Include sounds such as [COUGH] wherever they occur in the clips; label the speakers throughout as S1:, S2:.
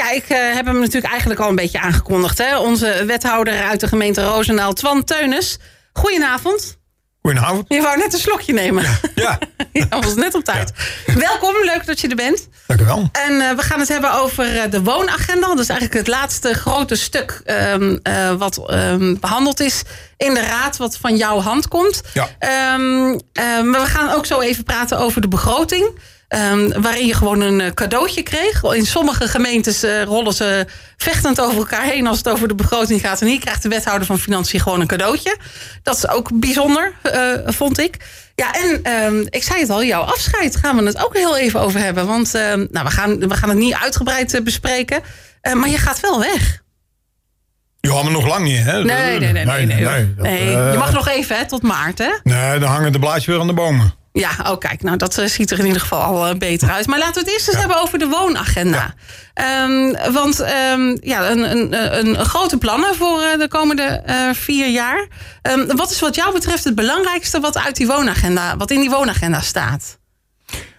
S1: Ja, ik uh, heb hem natuurlijk eigenlijk al een beetje aangekondigd. Hè? Onze wethouder uit de gemeente Roosendaal, Twan Teunis. Goedenavond.
S2: Goedenavond.
S1: Je wou net een slokje nemen.
S2: Ja. [LAUGHS]
S1: ja dat was net op tijd. Welkom, leuk dat je er bent.
S2: Dank u wel.
S1: En uh, we gaan het hebben over uh, de woonagenda. Dat is eigenlijk het laatste grote stuk um, uh, wat um, behandeld is in de raad, wat van jouw hand komt.
S2: Ja.
S1: Um, maar we gaan ook zo even praten over de begroting. Um, waarin je gewoon een cadeautje kreeg. In sommige gemeentes uh, rollen ze vechtend over elkaar heen als het over de begroting gaat. En hier krijgt de wethouder van Financiën gewoon een cadeautje. Dat is ook bijzonder, uh, vond ik. Ja, en um, ik zei het al, jouw afscheid gaan we het ook heel even over hebben. Want uh, nou, we, gaan, we gaan het niet uitgebreid bespreken. maar je gaat wel weg.
S2: Je had me nog lang niet, hè?
S1: Nee, nee, nee. nee, nee, nee. Dat, nee je mag nog even, hè, tot maart, hè?
S2: Nee, dan hangen de blaadjes weer aan de bomen.
S1: Ja, oh kijk, nou dat uh, ziet er in ieder geval al uh, beter uit. Maar laten we het eerst eens ja. hebben over de woonagenda. Ja. Um, want um, ja, een, een, een, grote plannen voor uh, de komende vier jaar. Um, wat is wat jou betreft het belangrijkste wat uit die woonagenda, wat in die woonagenda staat?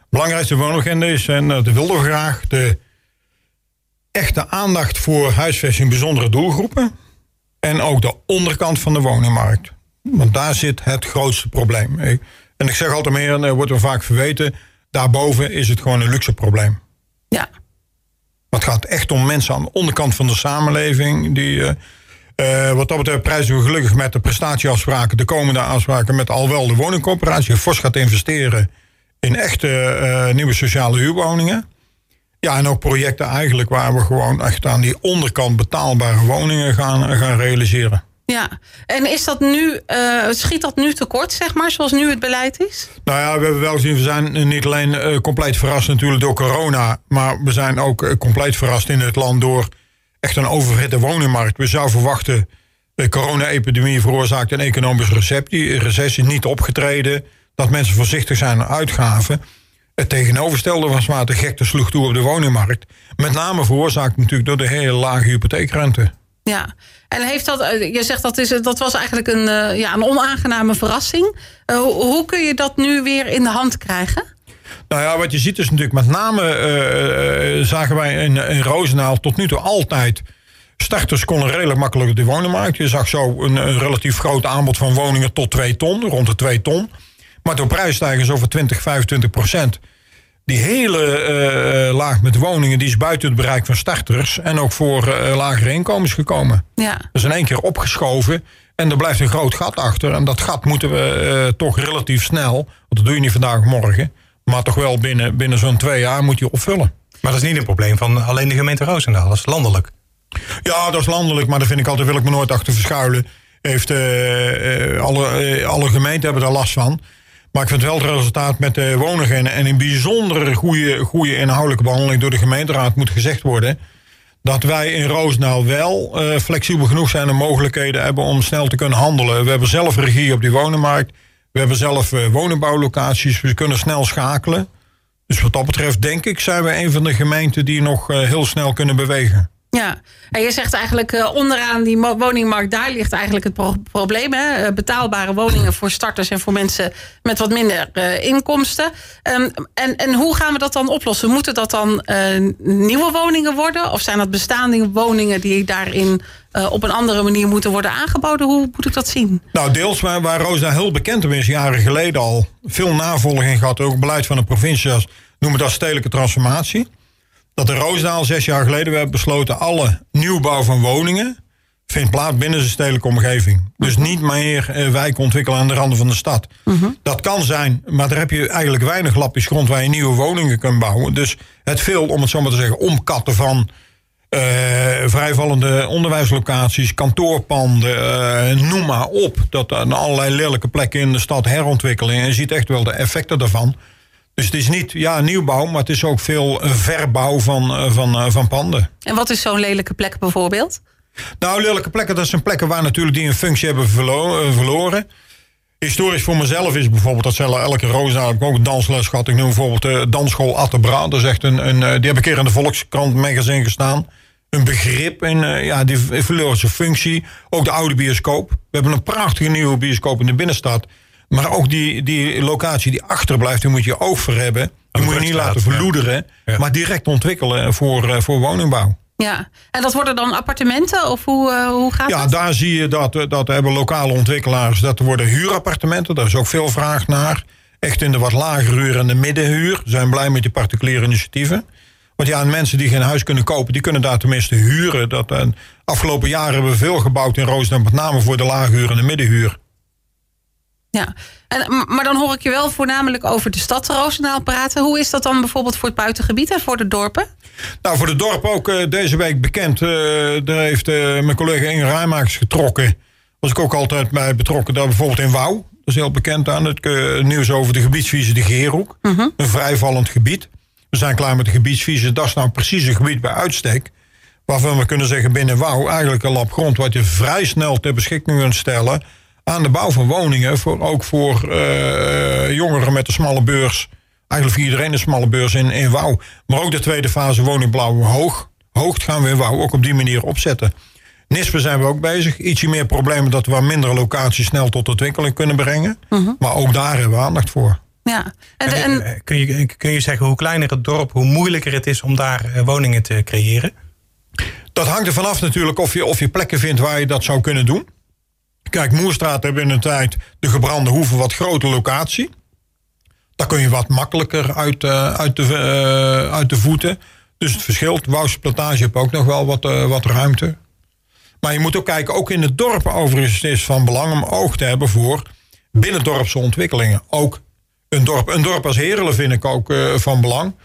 S2: belangrijkste woonagenda is, en dat wilden we graag, de echte aandacht voor huisvesting bijzondere doelgroepen. En ook de onderkant van de woningmarkt. Want daar zit het grootste probleem. En ik zeg altijd meer, en wordt er vaak verweten, daarboven is het gewoon een luxe probleem.
S1: Ja.
S2: Het gaat echt om mensen aan de onderkant van de samenleving. Die, uh, uh, wat dat betreft prijzen we gelukkig met de prestatieafspraken, de komende afspraken met al wel de woningcoöperatie. Fors gaat investeren in echte uh, nieuwe sociale huurwoningen. Ja, en ook projecten eigenlijk waar we gewoon echt aan die onderkant betaalbare woningen gaan, gaan realiseren.
S1: Ja, en is dat nu, uh, schiet dat nu tekort, zeg maar, zoals nu het beleid is?
S2: Nou ja, we hebben wel gezien, we zijn niet alleen uh, compleet verrast natuurlijk door corona, maar we zijn ook uh, compleet verrast in het land door echt een overhitte woningmarkt. We zouden verwachten, de corona-epidemie veroorzaakt een economische recessie, recessie niet opgetreden, dat mensen voorzichtig zijn aan uitgaven. Het tegenovergestelde was maar de gekte sloeg toe op de woningmarkt. Met name veroorzaakt natuurlijk door de hele lage hypotheekrente.
S1: Ja, en heeft dat, je zegt dat, is, dat was eigenlijk een, uh, ja, een onaangename verrassing. Uh, hoe, kun je dat nu weer in de hand krijgen?
S2: Nou ja, wat je ziet is natuurlijk met name zagen wij in, in Roosendaal tot nu toe altijd. Starters konden redelijk makkelijk de woningmarkt. Je zag zo een, een, relatief groot aanbod van woningen tot 2 ton, rond de 2 ton. Maar door prijsstijgers over 20, 25 procent die hele uh, laag met woningen die is buiten het bereik van starters en ook voor uh, lagere inkomens gekomen.
S1: Ja.
S2: Dat is in één keer opgeschoven en er blijft een groot gat achter. En dat gat moeten we uh, toch relatief snel, want dat doe je niet vandaag of morgen, maar toch wel binnen, binnen zo'n twee jaar moet je opvullen.
S3: Maar dat is niet een probleem van alleen de gemeente Roosendaal, dat is landelijk.
S2: Ja, dat is landelijk, maar daar vind ik altijd, wil ik me nooit achter verschuilen. Heeft, alle, alle gemeenten hebben daar last van. Maar ik vind wel het resultaat met de woningagenda en een bijzondere goede, goede inhoudelijke behandeling door de gemeenteraad moet gezegd worden. Dat wij in Roosendaal wel uh, flexibel genoeg zijn en mogelijkheden hebben om snel te kunnen handelen. We hebben zelf regie op die woningmarkt. We hebben zelf uh, woningbouwlocaties. We kunnen snel schakelen. Dus wat dat betreft denk ik zijn we een van de gemeenten die nog uh, heel snel kunnen bewegen.
S1: Ja, en je zegt eigenlijk uh, onderaan die woningmarkt, daar ligt eigenlijk het pro probleem. Hè? Betaalbare woningen voor starters en voor mensen met wat minder uh, inkomsten. Um, en, en hoe gaan we dat dan oplossen? Moeten dat dan nieuwe woningen worden? Of zijn dat bestaande woningen die daarin op een andere manier moeten worden aangeboden? Hoe moet ik dat zien?
S2: Nou, deels waar, daar heel bekend om is, jaren geleden al. Veel navolging gehad, ook beleid van de provincie noemen dat stedelijke transformatie dat in Roosdaal zes jaar geleden we hebben besloten... alle nieuwbouw van woningen vindt plaats binnen de stedelijke omgeving. Dus niet meer uh, wijken ontwikkelen aan de randen van de stad.
S1: Mhm.
S2: Uh -huh. Dat kan zijn, maar daar heb je eigenlijk weinig lapjes grond... waar je nieuwe woningen kunt bouwen. Dus het veel, om het zo maar te zeggen, omkatten van... Uh, vrijvallende onderwijslocaties, kantoorpanden, uh, noem maar op. Dat aan allerlei lelijke plekken in de stad herontwikkelen. En je ziet echt wel de effecten daarvan. Dus het is niet ja, nieuwbouw, maar het is ook veel verbouw van, van, van panden.
S1: En wat is zo'n lelijke plek bijvoorbeeld?
S2: Nou, lelijke plekken, dat zijn plekken waar natuurlijk die een functie hebben verlo verloren. Historisch voor mezelf is bijvoorbeeld dat zelf elke heb ik ook een dansles gehad. Ik noem bijvoorbeeld de dansschool Attebra. Dat is echt een, een, die heb ik een keer in de Volkskrant magazine gestaan. Een begrip en ja, die verloor zijn functie. Ook de oude bioscoop. We hebben een prachtige nieuwe bioscoop in de binnenstad. Maar ook die, die locatie die achterblijft, die moet je oog voor hebben. Die moet je niet laten verloederen, ja. Ja. maar direct ontwikkelen voor, uh, voor woningbouw.
S1: Ja, en dat worden dan appartementen of hoe, uh, hoe gaat
S2: ja,
S1: dat?
S2: daar zie je dat, dat hebben lokale ontwikkelaars. Dat worden huurappartementen, daar is ook veel vraag naar. Echt in de wat lagere huur en de middenhuur. Ze zijn blij met die particuliere initiatieven. Want ja, mensen die geen huis kunnen kopen, die kunnen daar tenminste huren. Dat, en afgelopen jaren hebben we veel gebouwd in Roosdam, met name voor de lage huur en de middenhuur.
S1: Ja, en, maar dan hoor ik je wel voornamelijk over de stad Roosendaal praten. Hoe is dat dan bijvoorbeeld voor het buitengebied en voor de dorpen?
S2: Nou, voor de dorp ook uh, deze week bekend. Uh, daar heeft uh, mijn collega Inge Rijmakers getrokken. Was ik ook altijd bij betrokken. Daar bijvoorbeeld in Wouw. Dat is heel bekend aan het nieuws over de gebiedsvisie de Geerhoek.
S1: -huh.
S2: Een vrijvallend gebied. We zijn klaar met de gebiedsvisie. Dat is nou precies een gebied bij uitstek. Waarvan we kunnen zeggen binnen Wouw eigenlijk een lap grond... wat je vrij snel ter beschikking kunt stellen... aan de bouw van woningen. Voor, ook voor jongeren met een smalle beurs eigenlijk voor iedereen een smalle beurs in, in Wouw. Maar ook de tweede fase woningblauw hoog. Hoogd gaan we in Wouw ook op die manier opzetten. Nispen zijn we ook bezig. Ietsje meer problemen dat we waar mindere locaties snel tot ontwikkeling kunnen brengen.
S1: Uh -huh.
S2: Maar ook daar hebben we aandacht voor.
S1: Ja. En,
S3: en, en, kun, je, kun je zeggen hoe kleiner het dorp, hoe moeilijker het is om daar woningen te creëren?
S2: Dat hangt er vanaf natuurlijk of je, of je plekken vindt waar je dat zou kunnen doen. Kijk, Moerstraat hebben in een tijd de gebrande hoeven wat grote locatie. Daar kun je wat makkelijker uit, uh, uit, de, uh, uit de voeten. Dus het verschilt. Wouwse plantage heb ook nog wel wat, uh, wat ruimte. Maar je moet ook kijken, ook in het dorp overigens is van belang om oog te hebben voor binnendorpse ontwikkelingen. Ook een dorp, een dorp als Herelen vind ik ook van belang.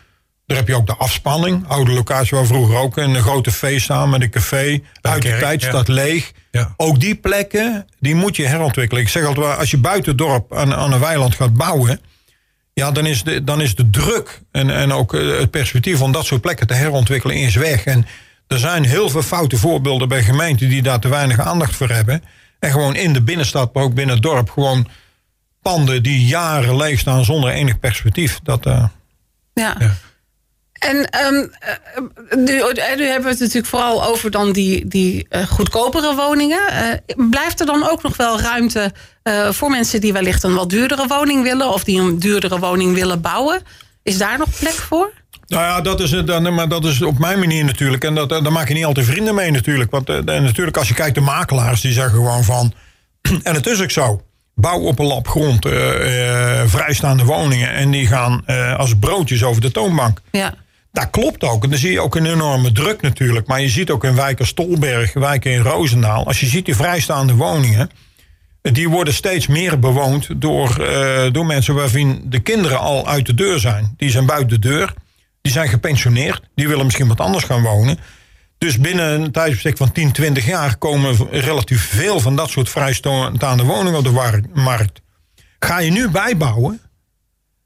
S2: Daar heb je ook de afspanning. Oude locatie waar vroeger ook een grote feest staan met een café. Uit de tijd staat ja. leeg.
S3: Ja.
S2: Ook die plekken, die moet je herontwikkelen. Ik zeg altijd, als je buiten het dorp aan, aan een weiland gaat bouwen... Ja, dan is de, dan is de druk en, en ook het perspectief om dat soort plekken te herontwikkelen is weg. En er zijn heel veel foute voorbeelden bij gemeenten die daar te weinig aandacht voor hebben. En gewoon in de binnenstad, maar ook binnen het dorp, gewoon panden die jaren leeg staan zonder enig perspectief. Dat, uh...
S1: ja. ja. En um, nu, nu, hebben we het natuurlijk vooral over dan die, die uh, goedkopere woningen. Uh, blijft er dan ook nog wel ruimte uh, voor mensen die wellicht een wat duurdere woning willen... of die een duurdere woning willen bouwen? Is daar nog plek voor?
S2: Nou ja, dat is, dan, maar dat is op mijn manier natuurlijk. En dat, daar maak je niet altijd vrienden mee natuurlijk. Want en natuurlijk als je kijkt, de makelaars die zeggen gewoon van... [CLEARS THROAT] en het is ook zo. Bouw op een lap grond vrijstaande woningen... en die gaan als broodjes over de toonbank.
S1: Ja.
S2: Dat klopt ook. En dan zie je ook een enorme druk natuurlijk. Maar je ziet ook in wijken Stolberg, wijken in Roosendaal. Als je ziet die vrijstaande woningen. Die worden steeds meer bewoond door, uh, door mensen waarvan de kinderen al uit de deur zijn. Die zijn buiten de deur. Die zijn gepensioneerd. Die willen misschien wat anders gaan wonen. Dus binnen een tijdsbestek van 10, 20 jaar komen relatief veel van dat soort vrijstaande woningen op de markt. Ga je nu bijbouwen,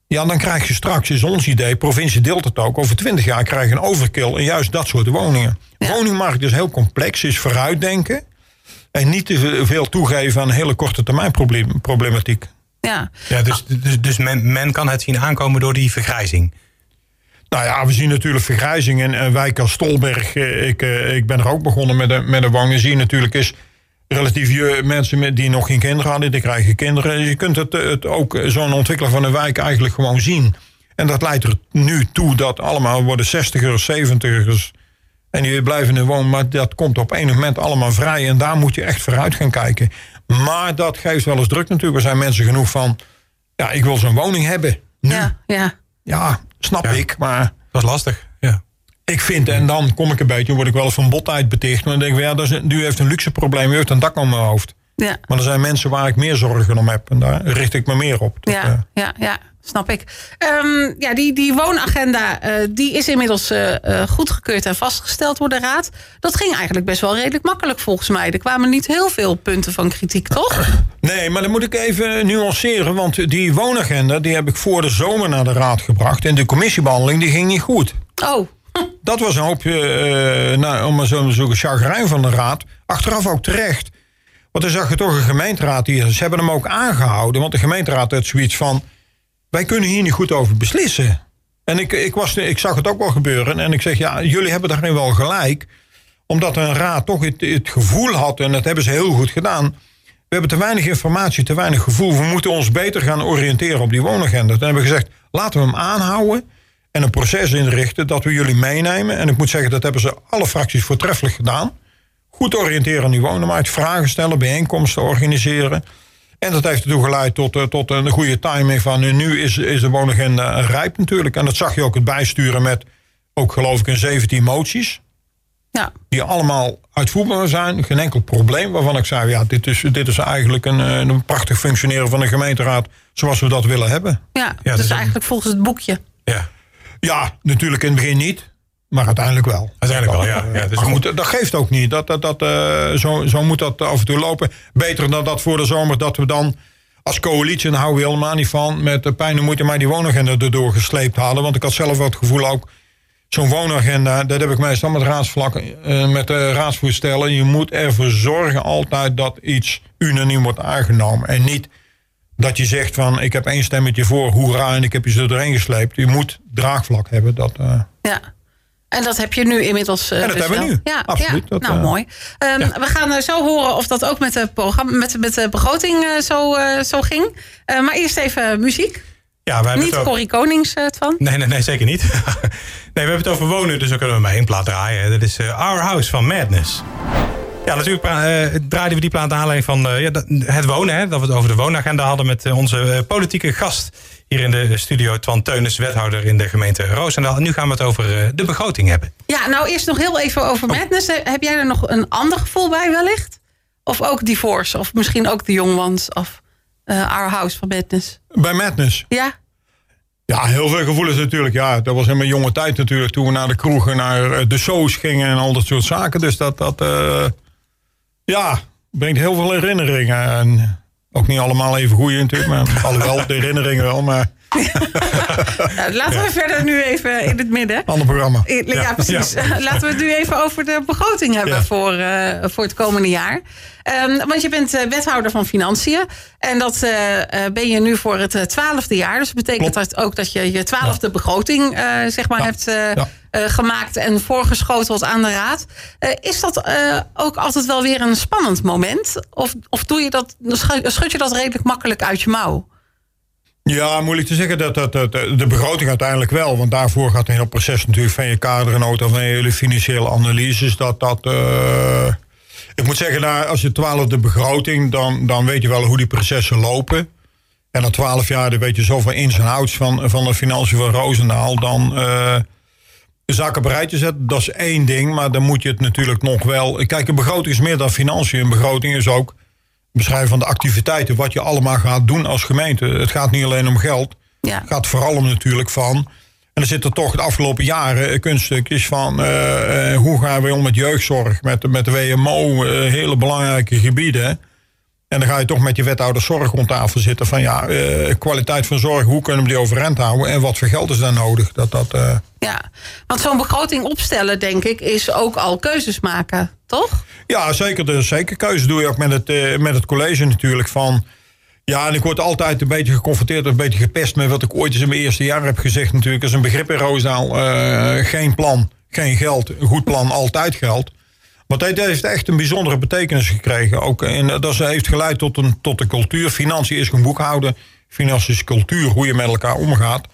S2: ja, dan krijg je straks, is ons idee, provincie deelt het ook, over 20 jaar krijg je een overkill in juist dat soort woningen. Ja. woningmarkt is heel complex, is vooruitdenken. En niet te veel toegeven aan hele korte termijn problematiek.
S1: Ja,
S3: ja dus, dus, dus men, men kan het zien aankomen door die vergrijzing.
S2: Nou ja, we zien natuurlijk vergrijzing in uh, wijk als Stolberg. Uh, ik, uh, ik ben er ook begonnen met een, met een woning. Zie je natuurlijk is relatief je, mensen met, die nog geen kinderen hadden, die krijgen kinderen. Je kunt het, het ook zo'n ontwikkelaar van een wijk eigenlijk gewoon zien. En dat leidt er nu toe dat allemaal worden 60ers, 70ers. En die blijven in wonen, maar dat komt op enig moment allemaal vrij. En daar moet je echt vooruit gaan kijken. Maar dat geeft wel eens druk natuurlijk. Er zijn mensen genoeg van, ja, ik wil zo'n woning hebben. Nu.
S1: Ja, ja.
S2: ja snap ja. ik, maar...
S3: Dat is lastig.
S2: Ik vind, en dan kom ik een beetje, word ik wel eens van botheid beticht. Maar dan denk ik, ja, dat is, u heeft een luxe probleem, u heeft een dak om mijn hoofd.
S1: Ja.
S2: Maar er zijn mensen waar ik meer zorgen om heb. En daar richt ik me meer op.
S1: Dat, ja, uh... ja, ja, snap ik. Um, ja, die, die woonagenda uh, die is inmiddels uh, goedgekeurd en vastgesteld door de Raad. Dat ging eigenlijk best wel redelijk makkelijk volgens mij. Er kwamen niet heel veel punten van kritiek, toch?
S2: Nee, maar dan moet ik even nuanceren. Want die woonagenda die heb ik voor de zomer naar de Raad gebracht. En de commissiebehandeling die ging niet goed.
S1: Oh.
S2: Dat was een hoopje, uh, nou, om maar zo te zoeken, van de raad. Achteraf ook terecht. Want dan zag je toch een gemeenteraad hier. Ze hebben hem ook aangehouden. Want de gemeenteraad had zoiets van... wij kunnen hier niet goed over beslissen. En ik, ik, was, ik zag het ook wel gebeuren. En ik zeg, ja, jullie hebben daarin wel gelijk. Omdat een raad toch het, het gevoel had... en dat hebben ze heel goed gedaan... we hebben te weinig informatie, te weinig gevoel. We moeten ons beter gaan oriënteren op die woonagenda. Toen hebben we gezegd, laten we hem aanhouden... en een proces inrichten dat we jullie meenemen. En ik moet zeggen, dat hebben ze alle fracties voortreffelijk gedaan. Goed oriënteren aan die wonenmarkt, vragen stellen, bijeenkomsten organiseren. En dat heeft ertoe geleid tot, eh, tot een goede timing van eh, nu is, is de woonagenda rijp natuurlijk. En dat zag je ook het bijsturen met ook geloof ik een 17 moties.
S1: Ja.
S2: Die allemaal uitvoerbaar zijn. Geen enkel probleem waarvan ik zei, ja, dit is, dit is eigenlijk een, eh, een prachtig functioneren van een gemeenteraad zoals we dat willen hebben.
S1: Ja,
S3: dat
S1: dus
S3: is een-
S1: eigenlijk volgens het boekje.
S3: Ja,
S2: Ja, natuurlijk in het begin niet. Maar uiteindelijk wel.
S3: uiteindelijk wel, ja. ja dus
S2: maar goed, dat geeft ook niet. Dat, dat, dat, eh, zo, zo moet dat af en toe lopen. Beter dan dat voor de zomer dat we dan als coalitie, en daar houden we helemaal niet van, met de pijn en moeite maar die woonagenda erdoor gesleept hadden. Want ik had zelf wel het gevoel ook, zo'n woonagenda, dat heb ik meestal met raadsvlak, eh, met de raadsvoorstellen. Je moet ervoor zorgen altijd dat iets unaniem wordt aangenomen. En niet dat je zegt van, ik heb één stemmetje voor, hoera, en ik heb je zo erin gesleept. Je moet draagvlak hebben. Dat, eh,
S1: Ja. En dat heb je nu inmiddels. eh,
S2: En dat
S1: dus
S2: hebben we
S1: wel.
S2: nu.
S1: Ja,
S2: Absoluut.
S1: Ja.
S2: Dat,
S1: nou,
S2: eh,
S1: mooi. Ehm, We gaan zo horen of dat ook met de, programma, met, met de begroting zo, zo ging. Maar eerst even muziek.
S3: ja, we hebben
S1: Niet
S3: het
S1: Corrie Konings het van.
S3: Nee, nee, nee, zeker niet. [LAUGHS] nee, we hebben het over wonen, dus dan kunnen we maar één plaat draaien. Dat is Our House van Madness. Ja, natuurlijk eh, draaiden we die plaat naar aanleiding van eh, ja, het wonen. Hè, dat we het over de woonagenda hadden met eh, onze politieke gast hier in de studio. Twan Teunis, wethouder in de gemeente Roosendaal. En nu gaan we het over eh, de begroting hebben.
S1: Ja, nou eerst nog heel even over
S2: Oh.
S1: Madness. Heb jij er nog een ander gevoel bij wellicht? Of ook Divorce? Of misschien ook The Young Ones? Of eh, Our House van Madness?
S2: bij Madness.
S1: Ja?
S2: Ja, heel veel gevoelens natuurlijk. Ja, dat was in mijn jonge tijd natuurlijk. Toen we naar de kroegen, naar de shows gingen en al dat soort zaken. Dus dat, dat eh, ja, brengt heel veel herinneringen. En ook niet allemaal even goede natuurlijk. Maar [LAUGHS] alhoewel, de herinneringen wel. Maar [LAUGHS]
S1: Nou, laten we verder nu even in het midden.
S2: ander programma.
S1: Ja, precies. [LAUGHS] Laten we het nu even over de begroting hebben voor, eh, voor het komende jaar. Ehm, want je bent eh, wethouder van Financiën. En dat eh, ben je nu voor het twaalfde jaar. Dus dat betekent
S2: Klopt.
S1: dat ook dat je je twaalfde begroting zeg maar hebt gemaakt en voorgeschoteld aan de raad. Is dat ook altijd wel weer een spannend moment? Of, of doe je dat, schud je dat redelijk makkelijk uit je mouw?
S2: Ja, moeilijk te zeggen. Dat, dat, dat, de begroting uiteindelijk wel. Want daarvoor gaat een heel proces natuurlijk van je kadernota, van je hele financiële analyses. Dat, dat, eh, ik moet zeggen, nou, als je twaalfde begroting, dan, dan weet je wel hoe die processen lopen. En na twaalf jaar dan weet je zoveel ins en outs van, van de financiën van Roosendaal. Dan eh, de zaken een rijtje zetten, dat is één ding. Maar dan moet je het natuurlijk nog wel... Kijk, een begroting is meer dan financiën. Een begroting is ook beschrijven van de activiteiten, wat je allemaal gaat doen als gemeente. Het gaat niet alleen om geld.
S1: Ja.
S2: Het gaat vooral om natuurlijk van. En er zitten toch de afgelopen jaren kunststukjes van eh, eh, hoe gaan we om met jeugdzorg, met, met de WMO, eh, hele belangrijke gebieden. En dan ga je toch met je wethouder zorg rond tafel zitten van ja, eh, kwaliteit van zorg, hoe kunnen we die overeind houden en wat voor geld is daar nodig? Dat, dat, eh,
S1: Ja, want zo'n begroting opstellen, denk ik, is ook al keuzes maken, toch?
S2: Ja, zeker. De zeker keuze doe je ook met het, eh, met het college natuurlijk. Van, ja, en ik word altijd een beetje geconfronteerd, een beetje gepest met wat ik ooit eens in mijn eerste jaar heb gezegd. Natuurlijk, is een begrip in Roosendaal. geen plan, geen geld. Een goed plan, altijd geld. Want dit heeft echt een bijzondere betekenis gekregen. Ook, en dat heeft geleid tot, een, tot de cultuur. Financiën is gewoon boekhouden. Financiën is cultuur, hoe je met elkaar omgaat.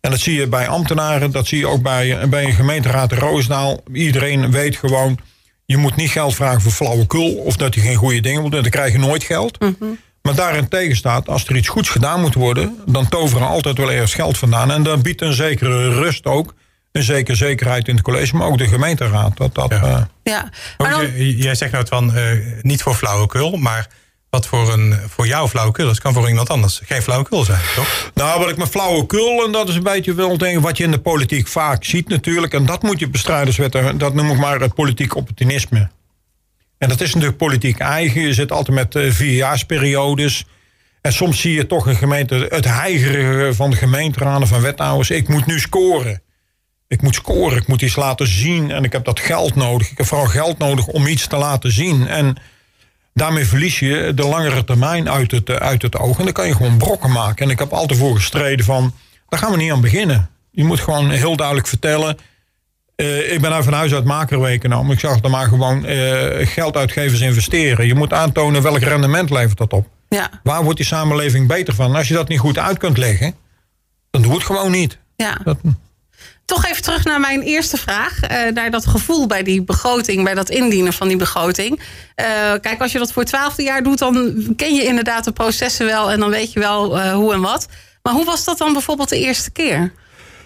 S2: En dat zie je bij ambtenaren, dat zie je ook bij, bij een gemeenteraad in Roosendaal. Iedereen weet gewoon, je moet niet geld vragen voor flauwekul... of dat je geen goede dingen wil doen, dan krijg je nooit geld. Maar daarentegen staat, als er iets goeds gedaan moet worden... dan toveren altijd wel ergens geld vandaan. En dat biedt een zekere rust ook. Een zekere zekerheid in het college, maar ook de gemeenteraad. Dat, dat,
S3: Ja.
S2: eh,
S1: Ja, maar dan,
S3: jij zegt nou van eh, niet voor flauwekul, maar wat voor, een, voor jou flauwekul is, kan voor iemand anders geen flauwekul zijn, toch?
S2: Nou, wat ik met flauwekul, en dat is een beetje wel denk ik, wat je in de politiek vaak ziet natuurlijk. En dat moet je wet- dat noem ik maar het politiek opportunisme. En dat is natuurlijk politiek eigen. Je zit altijd met eh, vierjaarsperiodes. En soms zie je toch een gemeente, het heigeren van de gemeenteraden, van wethouders. Ik moet nu scoren. Ik moet scoren, ik moet iets laten zien. En ik heb dat geld nodig. Ik heb vooral geld nodig om iets te laten zien. En daarmee verlies je de langere termijn uit het, eh, uit het oog. En dan kan je gewoon brokken maken. En ik heb altijd voor gestreden van, daar gaan we niet aan beginnen. Je moet gewoon heel duidelijk vertellen. eh, ik ben uit van huis uit macro-econoom. Ik zag er maar gewoon eh, geld uitgevers investeren. Je moet aantonen welk rendement levert dat op.
S1: ja,
S2: Waar wordt die samenleving beter van? En als je dat niet goed uit kunt leggen, dan doe het gewoon niet.
S1: ja.
S2: Dat,
S1: Toch even terug naar mijn eerste vraag. Uh, naar dat gevoel bij die begroting, bij dat indienen van die begroting. Uh, kijk, als je dat voor het twaalfde jaar doet, dan ken je inderdaad de processen wel en dan weet je wel uh, hoe en wat. Maar hoe was dat dan bijvoorbeeld de eerste keer?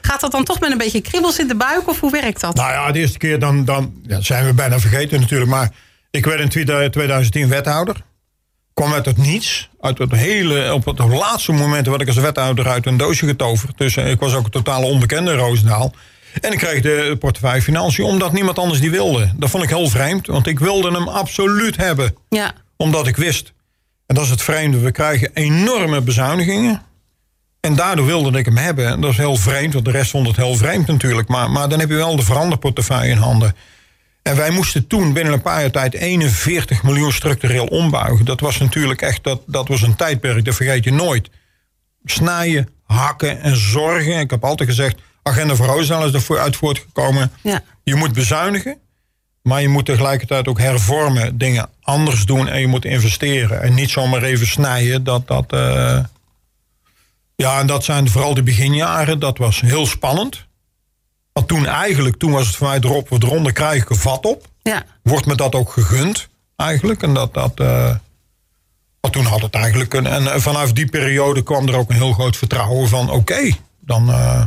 S1: Gaat dat dan toch met een beetje kriebels in de buik of hoe werkt dat?
S2: Nou ja, de eerste keer dan, dan ja, zijn we bijna vergeten natuurlijk. Maar ik werd in 2010 wethouder. Kwam uit het niets. Uit het hele, op het laatste moment werd ik als wethouder uit een doosje getoverd. Dus ik was ook een totale onbekende in Roosendaal. En ik kreeg de portefeuille financiën omdat niemand anders die wilde. Dat vond ik heel vreemd, want ik wilde hem absoluut hebben.
S1: Ja.
S2: Omdat ik wist. En dat is het vreemde. We krijgen enorme bezuinigingen. En daardoor wilde ik hem hebben. En dat is heel vreemd, want de rest vond het heel vreemd natuurlijk. Maar, maar dan heb je wel de veranderportefeuille in handen. En wij moesten toen binnen een paar jaar tijd 41 miljoen structureel ombuigen. Dat was natuurlijk echt, dat, dat was een tijdperk, dat vergeet je nooit. Snijden, hakken en zorgen. Ik heb altijd gezegd, agenda voor Roosendaal is ervoor uit voortgekomen.
S1: Ja.
S2: Je moet bezuinigen, maar je moet tegelijkertijd ook hervormen. Dingen anders doen en je moet investeren. En niet zomaar even snijden. Dat, dat, uh... Ja, en dat zijn vooral de beginjaren. Dat was heel spannend. Want toen eigenlijk, toen was het mij erop, we eronder krijg ik een vat op.
S1: Ja.
S2: Wordt me dat ook gegund eigenlijk. En dat, dat, uh, maar toen had het eigenlijk een, en vanaf die periode kwam er ook een heel groot vertrouwen van oké, okay, dan. Uh,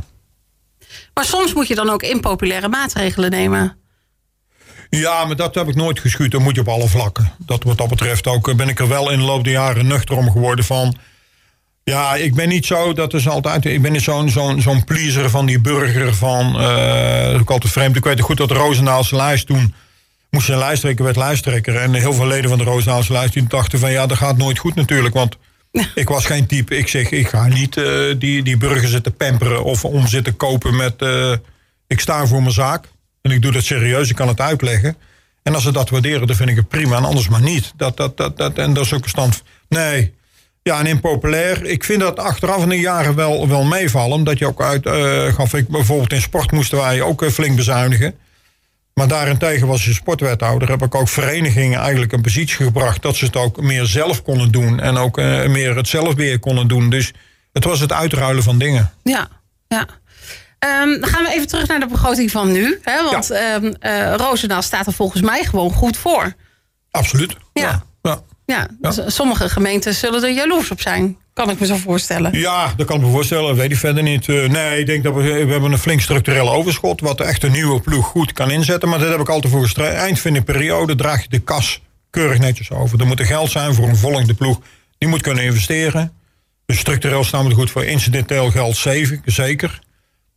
S1: maar soms moet je dan ook impopulaire maatregelen nemen.
S2: Ja, maar dat heb ik nooit geschuurd. Dat moet je op alle vlakken. Dat wat dat betreft ook ben ik er wel in de loop der jaren nuchter om geworden van. Ja, ik ben niet zo, dat is altijd, ik ben niet zo'n zo'n zo'n pleaser van die burger van, uh, ook altijd vreemd. Ik weet goed dat de Roosendaalse lijst toen moest een lijsttrekker, werd lijsttrekker. En heel veel leden van de Roosendaalse lijst die dachten van ja, dat gaat nooit goed natuurlijk. Want [LAUGHS] ik was geen type, ik zeg, ik ga niet uh, die, die burger zitten pamperen of om zitten kopen met, uh, ik sta voor mijn zaak. En ik doe dat serieus, ik kan het uitleggen. En als ze dat waarderen, dan vind ik het prima. En anders maar niet. Dat, dat, dat, dat, en dat is ook een stand. Nee, ja, en impopulair. Ik vind dat achteraf in de jaren wel, wel meevallen. Omdat je ook uit uh, gaf. Ik, bijvoorbeeld in sport moesten wij ook uh, flink bezuinigen. Maar daarentegen was je sportwethouder. Heb ik ook verenigingen eigenlijk een positie gebracht. dat ze het ook meer zelf konden doen. En ook uh, meer het zelfbeheer konden doen. Dus het was het uitruilen van dingen.
S1: Ja, ja. Um, dan gaan we even terug naar de begroting van nu. Hè? Want ja. um, Roosendaal staat er volgens mij gewoon goed voor.
S2: Absoluut.
S1: ja.
S2: ja.
S1: Ja, ja. sommige gemeenten zullen er jaloers op zijn. Kan ik me zo voorstellen.
S2: Ja, dat kan ik me voorstellen. Weet ik verder niet. Uh, nee, ik denk dat we, we hebben een flink structureel overschot. Wat echt een nieuwe ploeg goed kan inzetten. Maar dat heb ik altijd voor gestreden. Eind van de periode draag je de kas keurig netjes over. Er moet er geld zijn voor een volgende ploeg. Die moet kunnen investeren. Dus structureel staan we er goed voor. Incidenteel geld zeker.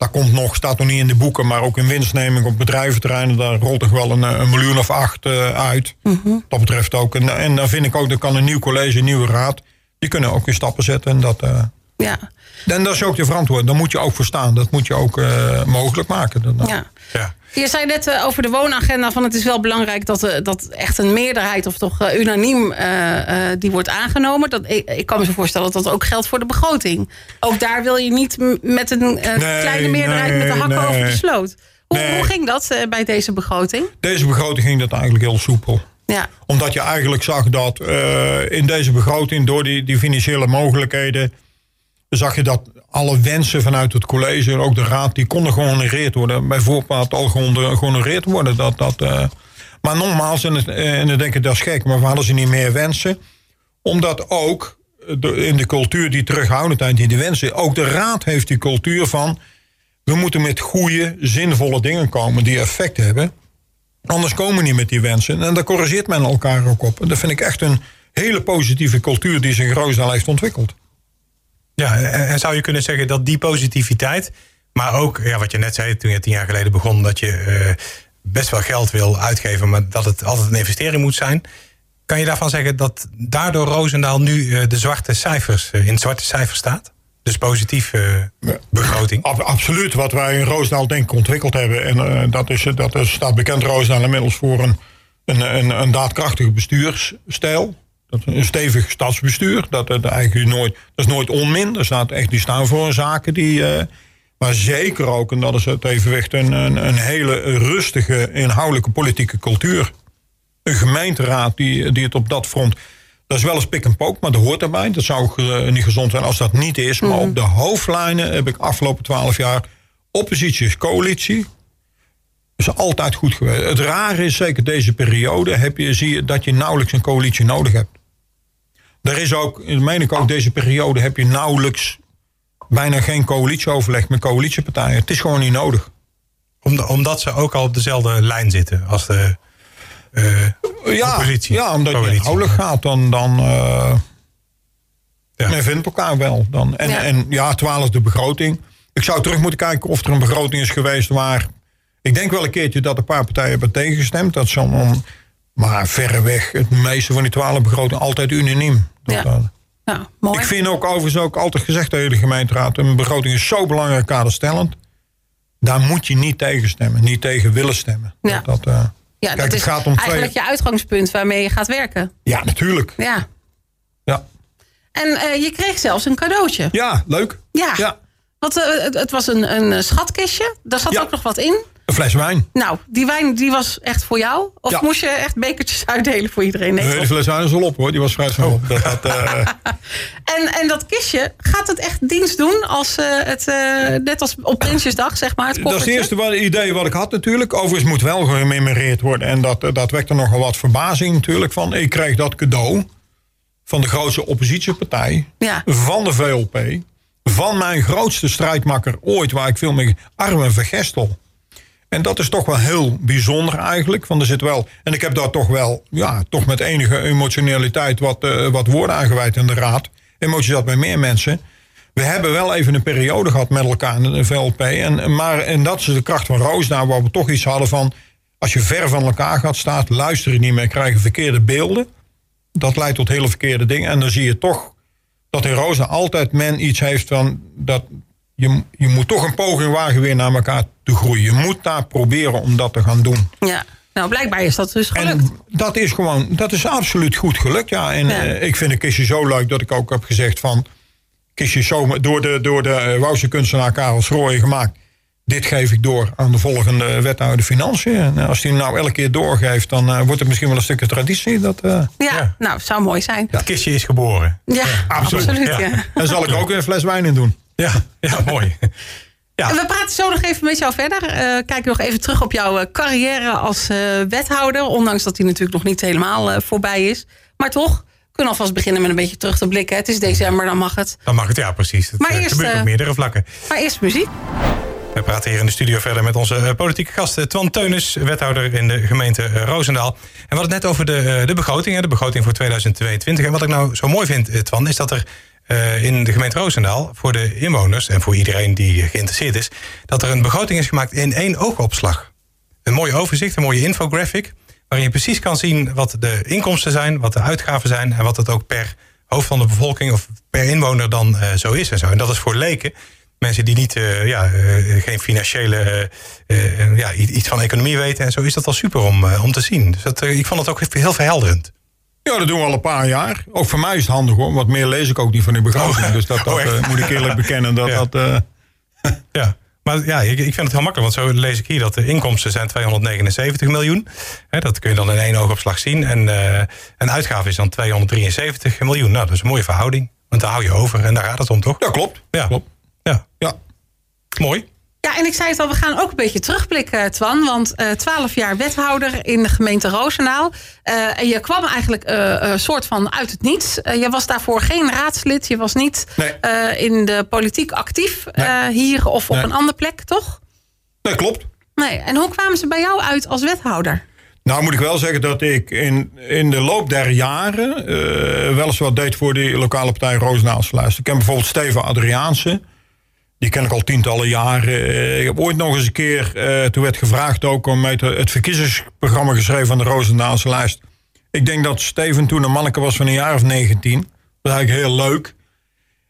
S2: Dat komt nog, staat nog niet in de boeken, maar ook in winstneming op bedrijventerreinen, daar rolt toch wel een, een miljoen of acht uh, uit.
S1: Mm -hmm.
S2: Dat betreft ook. En, en dan vind ik ook, dat kan een nieuw college, een nieuwe raad, die kunnen ook weer stappen zetten. En dat, uh,
S1: ja.
S2: en dat is ook je verantwoording. Daar moet je ook voor staan. Dat moet je ook uh, mogelijk maken. Dat,
S1: ja.
S2: ja.
S1: Je zei net uh, over de woonagenda van het is wel belangrijk dat, uh, dat echt een meerderheid of toch uh, unaniem die wordt aangenomen. Dat, ik, ik, kan me zo voorstellen dat dat ook geldt voor de begroting. Ook daar wil je niet met een nee, kleine meerderheid
S2: nee,
S1: met de hakken
S2: nee.
S1: over de sloot. Hoe, hoe ging dat bij deze begroting?
S2: Deze begroting ging dat eigenlijk heel soepel.
S1: Ja,
S2: Omdat je eigenlijk zag dat eh, in deze begroting, door die, die financiële mogelijkheden, zag je dat alle wensen vanuit het college en ook de raad, die konden gehonoreerd worden. Bij voorbaat al gehono- gehonoreerd worden. Dat, dat, eh, maar nogmaals, en, eh, en dan denk ik dat is gek, maar we hadden ze niet meer wensen. Omdat ook in de cultuur die terughoudendheid die de wensen, ook de raad heeft die cultuur van, we moeten met goede, zinvolle dingen komen die effect hebben. Anders komen we niet met die wensen. En daar corrigeert men elkaar ook op. En dat vind ik echt een hele positieve cultuur die zich in Roosendaal heeft ontwikkeld.
S3: Ja, en, en zou je kunnen zeggen dat die positiviteit, maar ook ja, wat je net zei toen je tien jaar geleden begon, dat je eh, best wel geld wil uitgeven, maar dat het altijd een investering moet zijn. Kan je daarvan zeggen dat daardoor Roosendaal nu eh, de zwarte cijfers, eh, in zwarte cijfers staat? Dus positief eh, begroting.
S2: Ab- absoluut, wat wij in Roosendaal denk ik ontwikkeld hebben. En dat, is, dat is, staat bekend Roosendaal inmiddels voor een, een, een, een daadkrachtige bestuursstijl. Een stevig stadsbestuur. Dat, dat, eigenlijk nooit, dat is nooit onmin. Er staat echt, die staan voor zaken die... eh, maar zeker ook, en dat is het evenwicht, een, een, een hele rustige, inhoudelijke politieke cultuur. Een gemeenteraad die, die het op dat front... Dat is wel eens pik en pook, maar dat hoort erbij. Dat zou eh, niet gezond zijn als dat niet is. Maar op de hoofdlijnen heb ik afgelopen twaalf jaar oppositie is coalitie. is altijd goed geweest. Het rare is, zeker deze periode, heb je, zie je dat je nauwelijks een coalitie nodig hebt. Er is ook, dat meen ik ook, deze periode heb je nauwelijks bijna geen coalitieoverleg met coalitiepartijen. Het is gewoon niet nodig.
S3: omdat ze ook al op dezelfde lijn zitten als de uh,
S2: ja,
S3: oppositie.
S2: Ja, omdat je inhoudelijk gaat, dan, dan uh, ja. men vindt elkaar wel. Dan. En, ja. en ja, twaalf de begroting. Ik zou terug moeten kijken of er een begroting is geweest waar... Ik denk wel een keertje dat een paar partijen hebben tegengestemd. Dat zo'n, maar verreweg het meeste van die twaalf begrotingen altijd unaniem.
S1: Ja. ja, mooi.
S2: Ik vind ook overigens ook altijd gezegd tegen de gemeenteraad... een begroting is zo belangrijk kaderstellend. Daar moet je niet tegen stemmen. Niet tegen willen stemmen.
S1: Ja.
S2: Dat, dat, uh,
S1: ja,
S2: Kijk,
S1: dat
S2: het
S1: is
S2: gaat om
S1: eigenlijk
S2: twee...
S1: je uitgangspunt waarmee je gaat werken.
S2: Ja, natuurlijk.
S1: Ja.
S2: Ja,
S1: En eh, je kreeg zelfs een cadeautje.
S2: ja leuk.
S1: Ja.
S2: Ja,
S1: Want eh, het, het was een, een schatkistje. Daar zat
S2: Ja.
S1: ook nog wat in.
S2: Een fles wijn.
S1: Nou, die wijn die was echt voor jou? Of
S2: Ja.
S1: moest je echt bekertjes uitdelen voor iedereen? Nee,
S2: de fles wijn is al op hoor. Die was vrij snel op. Dat, dat, eh, [LAUGHS]
S1: En, en dat kistje, gaat het echt dienst doen als eh, het, eh, net als op Prinsjesdag, zeg maar, het
S2: dat is het eerste wat, idee wat ik had natuurlijk. Overigens moet wel gememoreerd worden. En dat, dat wekte nogal wat verbazing natuurlijk. Van, ik kreeg dat cadeau van de grootste oppositiepartij.
S1: Ja.
S2: Van de VLP. Van mijn grootste strijdmakker ooit. Waar ik veel mee... Armen Vergestel. En dat is toch wel heel bijzonder eigenlijk. Want er zit wel, en ik heb daar toch wel, ja, toch met enige emotionaliteit wat, eh, wat woorden aangeweid in de raad. Emotie zat bij meer mensen. We hebben wel even een periode gehad met elkaar in de VLP. En, maar, en dat is de kracht van Roosdaar, waar we toch iets hadden van. Als je ver van elkaar gaat staan, luister je niet meer, krijg je verkeerde beelden. Dat leidt tot hele verkeerde dingen. En dan zie je toch dat in Roosdaar altijd men iets heeft van. Dat, je, je moet toch een poging wagen weer naar elkaar te groeien. Je moet daar proberen om dat te gaan doen.
S1: Ja. Nou, blijkbaar is dat dus gelukt.
S2: En dat is gewoon, dat is absoluut goed gelukt. Ja. En
S1: Ja.
S2: eh, ik vind een kistje zo leuk dat ik ook heb gezegd van. Kistje zo door de, door de eh, Wouwse kunstenaar Karel Schrooien gemaakt. Dit geef ik door aan de volgende wethouder Financiën. En eh, als hij hem nou elke keer doorgeeft, dan wordt het misschien wel een stukje traditie. Dat, eh,
S1: ja,
S3: Ja.
S1: nou, zou mooi zijn. Ja,
S3: Het kistje is geboren.
S1: absoluut.
S2: absoluut.
S1: ja.
S3: Ja.
S2: En zal ik er ook een fles wijn in doen.
S3: Ja, ja [LAUGHS] mooi. Ja.
S1: We praten zo nog even met jou verder. Eh kijk nog even terug op jouw eh, carrière als eh, wethouder. Ondanks dat die natuurlijk nog niet helemaal voorbij is. Maar toch, we kunnen alvast beginnen met een beetje terug te blikken. Het is december, dan mag het.
S3: Dan mag het, ja precies. Het
S1: Maar eerst,
S3: gebeurt op meerdere vlakken.
S1: Maar eerst muziek.
S3: We praten hier in de studio verder met onze politieke gast Twan Teunis, wethouder in de gemeente Roosendaal. En we hadden het net over de, de begroting, hè, de begroting voor 2022. En wat ik nou zo mooi vind, Twan, is dat er eh, in de gemeente Roosendaal voor de inwoners en voor iedereen die geïnteresseerd is, dat er een begroting is gemaakt in één oogopslag. Een mooi overzicht, een mooie infographic, waarin je precies kan zien wat de inkomsten zijn, wat de uitgaven zijn en wat het ook per hoofd van de bevolking of per inwoner dan eh, zo is en zo. En dat is voor leken, mensen die niet, eh, ja, geen financiële, ja, iets van economie weten en zo, is dat wel super om, om te zien. Dus dat, ik vond het ook heel verhelderend.
S2: Ja, dat doen we al een paar jaar. Ook voor mij is het handig hoor. Wat meer lees ik ook niet van die begroting.
S3: Oh,
S2: dus dat, dat
S3: oh,
S2: eh, moet ik eerlijk bekennen. Dat,
S3: Ja.
S2: dat, eh, [LAUGHS]
S3: Ja, maar ja, ik, ik vind het heel makkelijk. Want zo lees ik hier dat de inkomsten zijn 279 miljoen. Hè, dat kun je dan in één oogopslag zien. En eh een uitgave is dan 273 miljoen. Nou, dat is een mooie verhouding. Want daar hou je over en daar gaat het om, toch?
S2: ja, klopt.
S3: Ja.
S2: klopt.
S3: Ja,
S2: Ja.
S3: mooi.
S1: Ja, en ik zei het al, we gaan ook een beetje terugblikken, Twan. Want eh, twaalf jaar wethouder in de gemeente Roosendaal. Eh, en je kwam eigenlijk eh, een soort van uit het niets. Eh, je was daarvoor geen raadslid. Je was niet
S2: Nee.
S1: eh, in de politiek actief eh, hier of op
S2: Nee.
S1: een andere plek, toch?
S2: Nee, klopt.
S1: Nee. En hoe kwamen ze bij jou uit als wethouder?
S2: Nou moet ik wel zeggen dat ik in, in de loop der jaren eh, wel eens wat deed voor die lokale partij Roosendaalsluis. Ik ken bijvoorbeeld Steven Adriaanse. Die ken ik al tientallen jaren. Eh, ik heb ooit nog eens een keer, eh, toen werd gevraagd ook om te, het verkiezingsprogramma geschreven van de Roosendaalse lijst. Ik denk dat Steven toen een manneke was van een jaar of 19. Dat is eigenlijk heel leuk.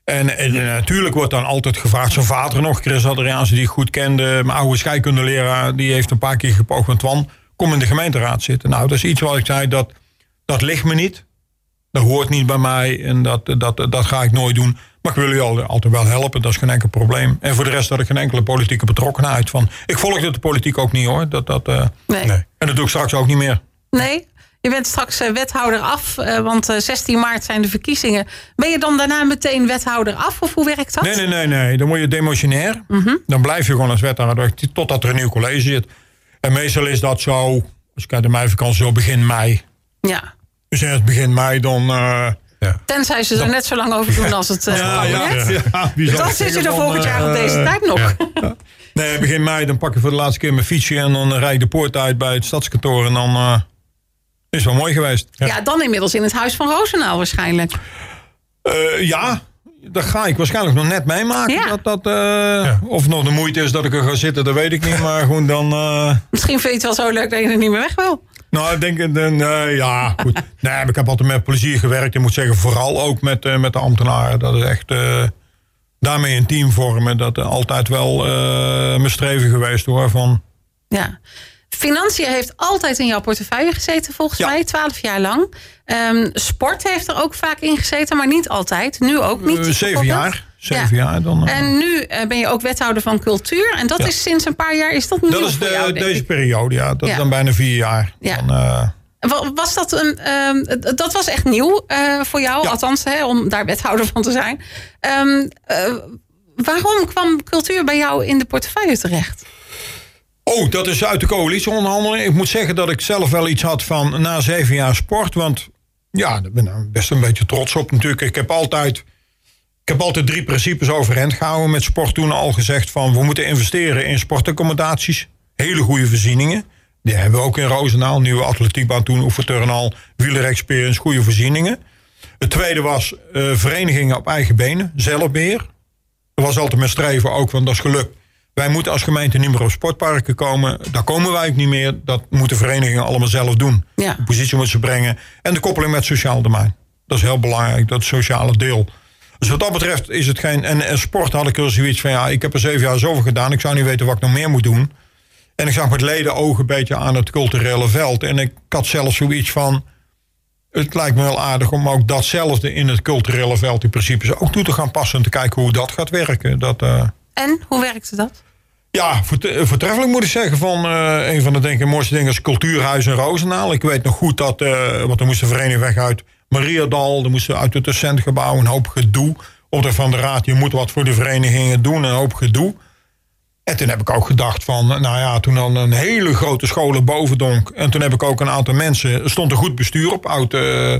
S2: En, en eh, natuurlijk wordt dan altijd gevraagd. Zijn vader nog, Chris Adriaanse, die ik goed kende. Mijn oude scheikundeleraar, die heeft een paar keer gepoogd met Twan. Kom in de gemeenteraad zitten. Nou, dat is iets wat ik zei, dat, dat ligt me niet. Dat hoort niet bij mij en dat, dat, dat ga ik nooit doen. Maar ik wil u al- altijd wel helpen, dat is geen enkel probleem. En voor de rest had ik geen enkele politieke betrokkenheid van. Ik volgde de politiek ook niet hoor. Dat, dat, eh,
S1: Nee.
S3: Nee.
S2: en dat doe ik straks ook niet meer.
S1: Nee? je bent straks eh, wethouder af, eh, want eh, 16 maart zijn de verkiezingen. Ben je dan daarna meteen wethouder af of hoe werkt dat?
S2: Nee, nee, nee, nee. Dan word je demotionair. Dan blijf je gewoon als wethouder totdat er een nieuw college zit. En meestal is dat zo, als ik uit de meivakantie zo begin mei.
S1: Ja.
S2: Dus ergens begin mei dan... eh,
S1: Tenzij ze er net zo lang over doen als het eh,
S2: ja, ja, ja,
S1: Dan
S2: ik
S1: zit je er volgend jaar op
S2: eh,
S1: deze tijd nog.
S2: Nee, begin mei dan pak je voor de laatste keer mijn fietsje... en dan rijd ik de poort uit bij het stadskantoor... en dan eh, is het wel mooi geweest.
S1: Ja. dan inmiddels in het huis van Roosendaal waarschijnlijk.
S2: Eh, ja, dat ga ik waarschijnlijk nog net meemaken.
S1: Ja.
S2: Dat, dat, eh, Of het nog de moeite is dat ik er ga zitten, dat weet ik niet. Maar gewoon dan... eh,
S1: Misschien vind je het wel zo leuk dat je er niet meer weg wil.
S2: Nou, ik denk... eh, nee, ja, goed. [LAUGHS] Nee, maar ik heb altijd met plezier gewerkt. Ik moet zeggen, vooral ook met, eh, met de ambtenaren. Dat is echt... eh, daarmee een team vormen. Dat is altijd wel eh, mijn streven geweest hoor. Van,
S1: Ja. Financiën heeft altijd in jouw portefeuille gezeten, volgens
S2: Ja.
S1: mij, twaalf jaar lang. Ehm, sport heeft er ook vaak in gezeten, maar niet altijd. Nu ook niet.
S2: eh, zeven jaar. Zeven
S1: Ja.
S2: jaar dan. eh,
S1: En nu eh, ben je ook wethouder van cultuur. En dat
S2: Ja.
S1: is sinds een paar jaar, is dat nieuw
S2: dat is
S1: voor
S2: de,
S1: jou,
S2: deze periode, ja. Dat is dan bijna vier jaar.
S1: Ja.
S2: Dan, eh,
S1: Wa- Was dat een, ehm, dat was echt nieuw eh, voor jou, althans, hè, om daar wethouder van te zijn. Ehm, eh, waarom kwam cultuur bij jou in de portefeuille terecht?
S2: Oh, dat is uit de coalitieonderhandeling. Ik moet zeggen dat ik zelf wel iets had van na zeven jaar sport. Want ja, daar ben ik best een beetje trots op natuurlijk. Ik heb altijd, ik heb altijd drie principes overeind gehouden met sport. Toen al gezegd van we moeten investeren in sportaccommodaties. Hele goede voorzieningen. Die hebben we ook in Roosendaal. Nieuwe atletiekbaan toen, oefenturnal, wielerexperience, goede voorzieningen. Het tweede was eh, verenigingen op eigen benen, zelfbeheer. Dat was altijd mijn streven ook, want dat is gelukt. Wij moeten als gemeente niet meer op sportparken komen. Daar komen wij ook niet meer. Dat moeten verenigingen allemaal zelf doen.
S1: Ja.
S2: De positie moeten ze brengen. En de koppeling met het sociaal domein. Dat is heel belangrijk, dat sociale deel. Dus wat dat betreft is het geen... En, en sport had ik er zoiets van... Ja, ik heb er zeven jaar zoveel gedaan. Ik zou niet weten wat ik nog meer moet doen. En ik zag met leden ogen een beetje aan het culturele veld. En ik had zelfs zoiets van... Het lijkt me wel aardig om ook datzelfde in het culturele veld... die principes ook toe te gaan passen... en te kijken hoe dat gaat werken. Dat... eh,
S1: En hoe werkte dat?
S2: ja, eh, voortreffelijk moet ik zeggen. Van eh, een van de denk ik, mooiste dingen is Cultuurhuis in Roosendaal. Ik weet nog goed dat, eh, want er moest de vereniging weg uit Mariadal. Er moesten uit het docentgebouw een hoop gedoe. Opdracht van de raad, je moet wat voor de verenigingen doen. Een hoop gedoe. En toen heb ik ook gedacht van, nou ja, toen dan een hele grote scholen bovendonk. En toen heb ik ook een aantal mensen, er stond een goed bestuur op. Oud, eh,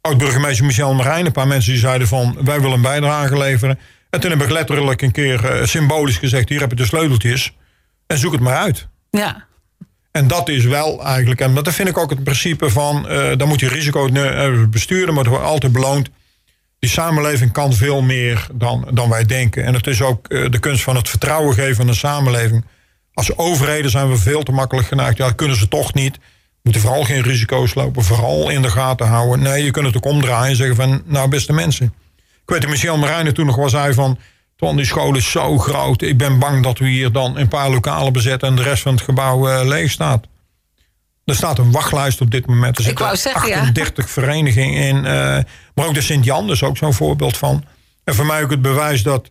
S2: oud-burgemeester Michel Marijn. Een paar mensen die zeiden van, wij willen een bijdrage leveren. En toen heb ik letterlijk een keer eh, symbolisch gezegd, hier heb je de sleuteltjes. En zoek het maar uit.
S1: Ja.
S2: En dat is wel eigenlijk, en dat vind ik ook het principe van, eh dan moet je risico eh, besturen, maar het wordt altijd beloond. Die samenleving kan veel meer dan, dan wij denken. En het is ook eh, de kunst van het vertrouwen geven aan de samenleving. Als overheden zijn we veel te makkelijk geneigd. Ja, dat kunnen ze toch niet. Moeten vooral geen risico's lopen. Vooral in de gaten houden. Nee, je kunt het ook omdraaien en zeggen van... Nou, beste mensen. Ik weet dat Michel Marijnen toen nog wel zei van... Ton, die school is zo groot. Ik ben bang dat we hier dan een paar lokalen bezetten... en de rest van het gebouw eh, leeg staat. Er staat een wachtlijst op dit moment. Er
S1: Ik
S2: zitten
S1: wou zeggen, ja.
S2: 38 [LAUGHS] verenigingen in. eh, maar ook de Sint-Jan is ook zo'n voorbeeld van. En voor mij ook het bewijs dat...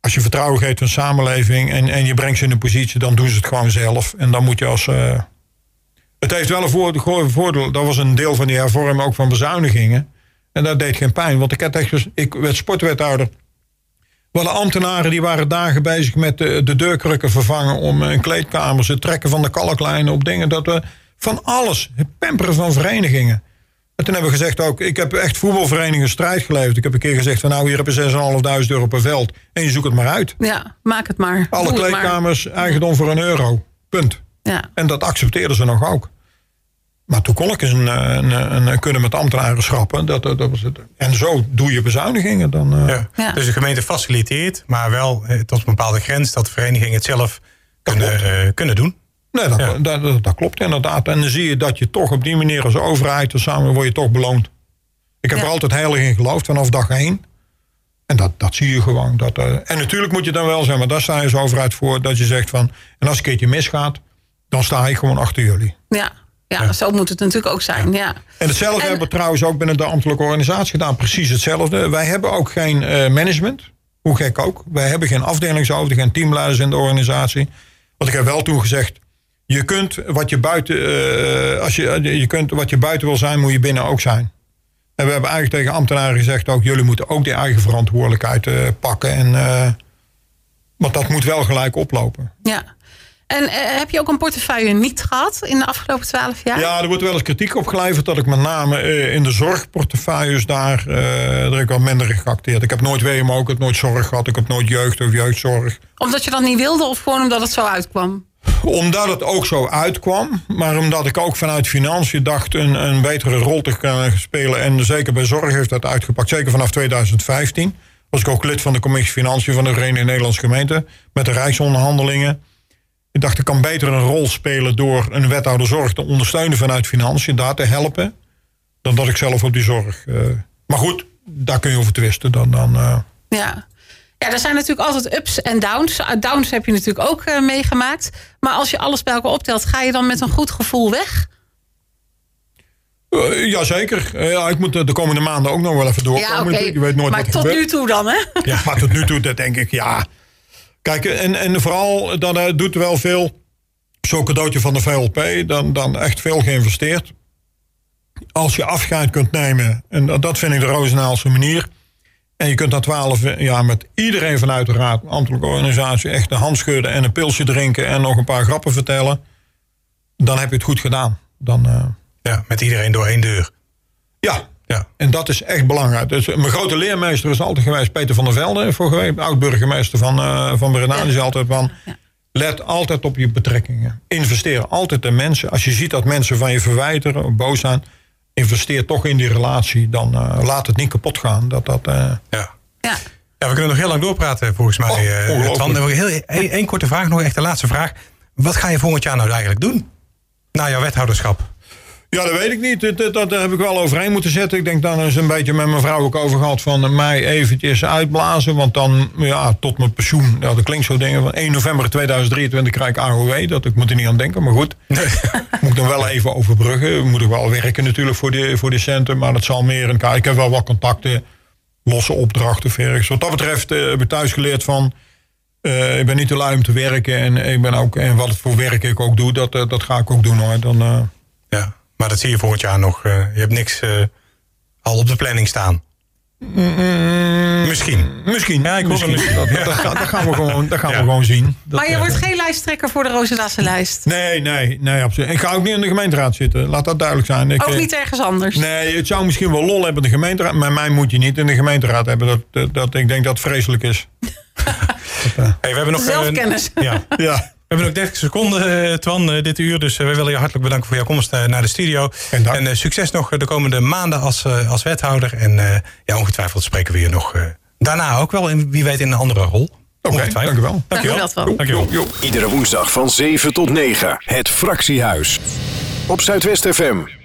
S2: als je vertrouwen geeft aan samenleving... En, en je brengt ze in een positie, dan doen ze het gewoon zelf. En dan moet je als... eh, het heeft wel een voordeel, voordeel. Dat was een deel van die hervorming ook van bezuinigingen. En dat deed geen pijn. Want ik, had echt, ik werd sportwethouder. We hadden ambtenaren die waren dagen bezig met de, de deurkrukken vervangen... om een kleedkamer, het trekken van de kalklijnen op dingen. Dat we van alles, het pamperen van verenigingen. En toen hebben we gezegd ook, ik heb echt voetbalverenigingen strijd geleverd. Ik heb een keer gezegd van nou, hier heb je 6.500 euro per veld. En je zoekt het maar uit.
S1: Ja, maak het maar.
S2: Alle
S1: Doe het maar.
S2: kleedkamers, eigendom voor een euro. Punt.
S1: Ja.
S2: En dat accepteerden ze nog ook. Maar toen kon ik eens een, een, een, een kunnen met ambtenaren schrappen. Dat, dat, dat was het. En zo doe je bezuinigingen. Dan, eh,
S3: Ja.
S1: Ja.
S3: Dus de gemeente faciliteert, maar wel eh, tot een bepaalde grens dat verenigingen het zelf kunnen, eh, kunnen doen.
S2: Nee, dat,
S3: Ja.
S2: dat, dat, dat klopt inderdaad. En dan zie je dat je toch op die manier als overheid... en samen word je toch beloond. Ik heb
S1: Ja.
S2: er altijd heilig in geloofd vanaf dag één. En dat, dat zie je gewoon. Dat, eh, en natuurlijk moet je dan wel zijn, maar daar sta je als overheid voor... dat je zegt van, en als een keertje misgaat... dan sta ik gewoon achter jullie.
S1: Ja. Ja, zo moet het natuurlijk ook zijn. Ja.
S2: En hetzelfde
S1: En-
S2: hebben we trouwens ook binnen de ambtelijke organisatie gedaan. Precies hetzelfde. Wij hebben ook geen eh, management. Hoe gek ook. Wij hebben geen afdelingshoofden, geen teamleiders in de organisatie. Want ik heb wel toen gezegd... je kunt wat je buiten, eh, als je, je kunt wat je buiten wil zijn, moet je binnen ook zijn. En we hebben eigenlijk tegen ambtenaren gezegd ook, jullie moeten ook die eigen verantwoordelijkheid eh, pakken. En, want dat moet wel gelijk oplopen.
S1: Ja. En uh, heb je ook een portefeuille niet gehad in de afgelopen twaalf jaar?
S2: Ja, er wordt wel eens kritiek op geleverd dat ik met name in de zorgportefeuilles daar, daar heb ik wel minder geacteerd. Ik heb nooit WMO, ik heb nooit zorg gehad, ik heb nooit jeugd of jeugdzorg.
S1: Omdat je dat niet wilde of gewoon omdat het zo uitkwam?
S2: Omdat het ook zo uitkwam, maar omdat ik ook vanuit financiën dacht een, een betere rol te kunnen spelen. En zeker bij zorg heeft dat uitgepakt, zeker vanaf 2015. Was ik ook lid van de commissie Financiën van de Verenigde Nederlandse Gemeente met de Rijksonderhandelingen. Ik dacht, ik kan beter een rol spelen door een wethouder zorg te ondersteunen vanuit financiën, daar te helpen, dan dat ik zelf op die zorg. Uh, maar goed, daar kun je over twisten. Dan, dan, uh...
S1: Ja. Ja, er zijn natuurlijk altijd ups en downs. Downs heb je natuurlijk ook uh, meegemaakt. Maar als je alles bij elkaar optelt, ga je dan met een goed gevoel weg?
S2: Uh, Jazeker. Uh, ja, ik moet de komende maanden ook nog wel even doorkomen.
S1: Ja, okay.
S2: Je weet nooit
S1: maar
S2: wat
S1: tot
S2: gebeurt.
S1: nu toe dan, hè?
S2: Ja, maar tot nu toe dat denk ik, ja. Kijk, en, en vooral, dan uh, doet wel veel... Zo'n cadeautje van de VLP, dan, dan echt veel geïnvesteerd. Als je afscheid kunt nemen, en dat, vind ik de Roosendaelse manier... En je kunt na twaalf jaar met iedereen vanuit de raad, ambtelijke organisatie, echt een hand schudden en een pilsje drinken en nog een paar grappen vertellen. Dan heb je het goed gedaan. Dan, uh...
S3: Ja, met iedereen door één deur.
S2: Ja,
S3: ja.
S2: en dat is echt belangrijk. Dus mijn grote leermeester is altijd geweest Peter van der Velde, vorige week, oud-burgemeester van, uh, van Breda. Die is altijd van, let altijd op je betrekkingen. Investeer altijd in mensen. Als je ziet dat mensen van je verwijteren of boos zijn, investeer toch in die relatie, dan uh, laat het niet kapot gaan. Dat, dat, uh...
S3: ja. ja. Ja, we kunnen nog heel lang doorpraten volgens mij.
S2: Oh,
S3: Twan, heel, één, één korte vraag, nog echt de laatste vraag. Wat ga je volgend jaar nou eigenlijk doen? Na jouw wethouderschap?
S2: Ja, dat weet ik niet. Dat, dat, dat, heb ik wel overheen moeten zetten. Ik denk dan eens een beetje met mijn vrouw ook over gehad van mij eventjes uitblazen. Want dan, ja, tot mijn pensioen. Ja, dat klinkt zo dingen van 1 november 2023 krijg ik AOW. Dat ik moet er niet aan denken, maar goed. Nee. [LAUGHS] moet ik dan wel even overbruggen. Moet ik wel werken natuurlijk voor de, voor de centen. Maar dat zal meer een Ik heb wel wat contacten, losse opdrachten. Vergens. Wat dat betreft uh, heb ik thuis geleerd van... Uh, ik ben niet te lui om te werken. En, ik ben ook, en wat voor werk ik ook doe, dat, uh, dat ga ik ook doen hoor. Dan.
S3: Ja. Maar dat zie je volgend jaar nog. Uh, je hebt niks uh, al op de planning staan.
S2: Mm,
S3: misschien.
S2: Misschien.
S3: Ja, ik
S2: misschien.
S3: misschien. [LAUGHS]
S2: Dat, dat, dat, dat, gaan we gewoon, dat gaan ja. we gewoon zien. Dat,
S1: maar je wordt geen lijsttrekker voor de Roosendaagse lijst?
S2: Nee, nee, nee, absoluut. Ik ga ook niet in de gemeenteraad zitten. Laat dat duidelijk zijn. Ik,
S1: ook niet ergens anders?
S2: Nee, het zou misschien wel lol hebben in de gemeenteraad. Maar mij moet je niet in de gemeenteraad hebben. Dat, dat, dat ik denk dat het vreselijk is. [LAUGHS]
S3: hey, we hebben nog,
S1: Zelfkennis.
S3: Uh, ja.
S2: ja.
S3: We hebben nog 30 seconden, uh, Twan, uh, dit uur. Dus uh, wij willen je hartelijk bedanken voor jouw komst naar de studio.
S2: En,
S3: en succes nog de komende maanden als, als wethouder. En ja, ongetwijfeld spreken we je nog daarna ook wel. En wie weet in een andere rol.
S2: Oké, okay, dank u wel.
S1: Dank u wel.
S3: Dank u wel.
S2: Jo, jo.
S4: Iedere woensdag van 7 tot 9. Het Fractiehuis. Op Zuidwest FM.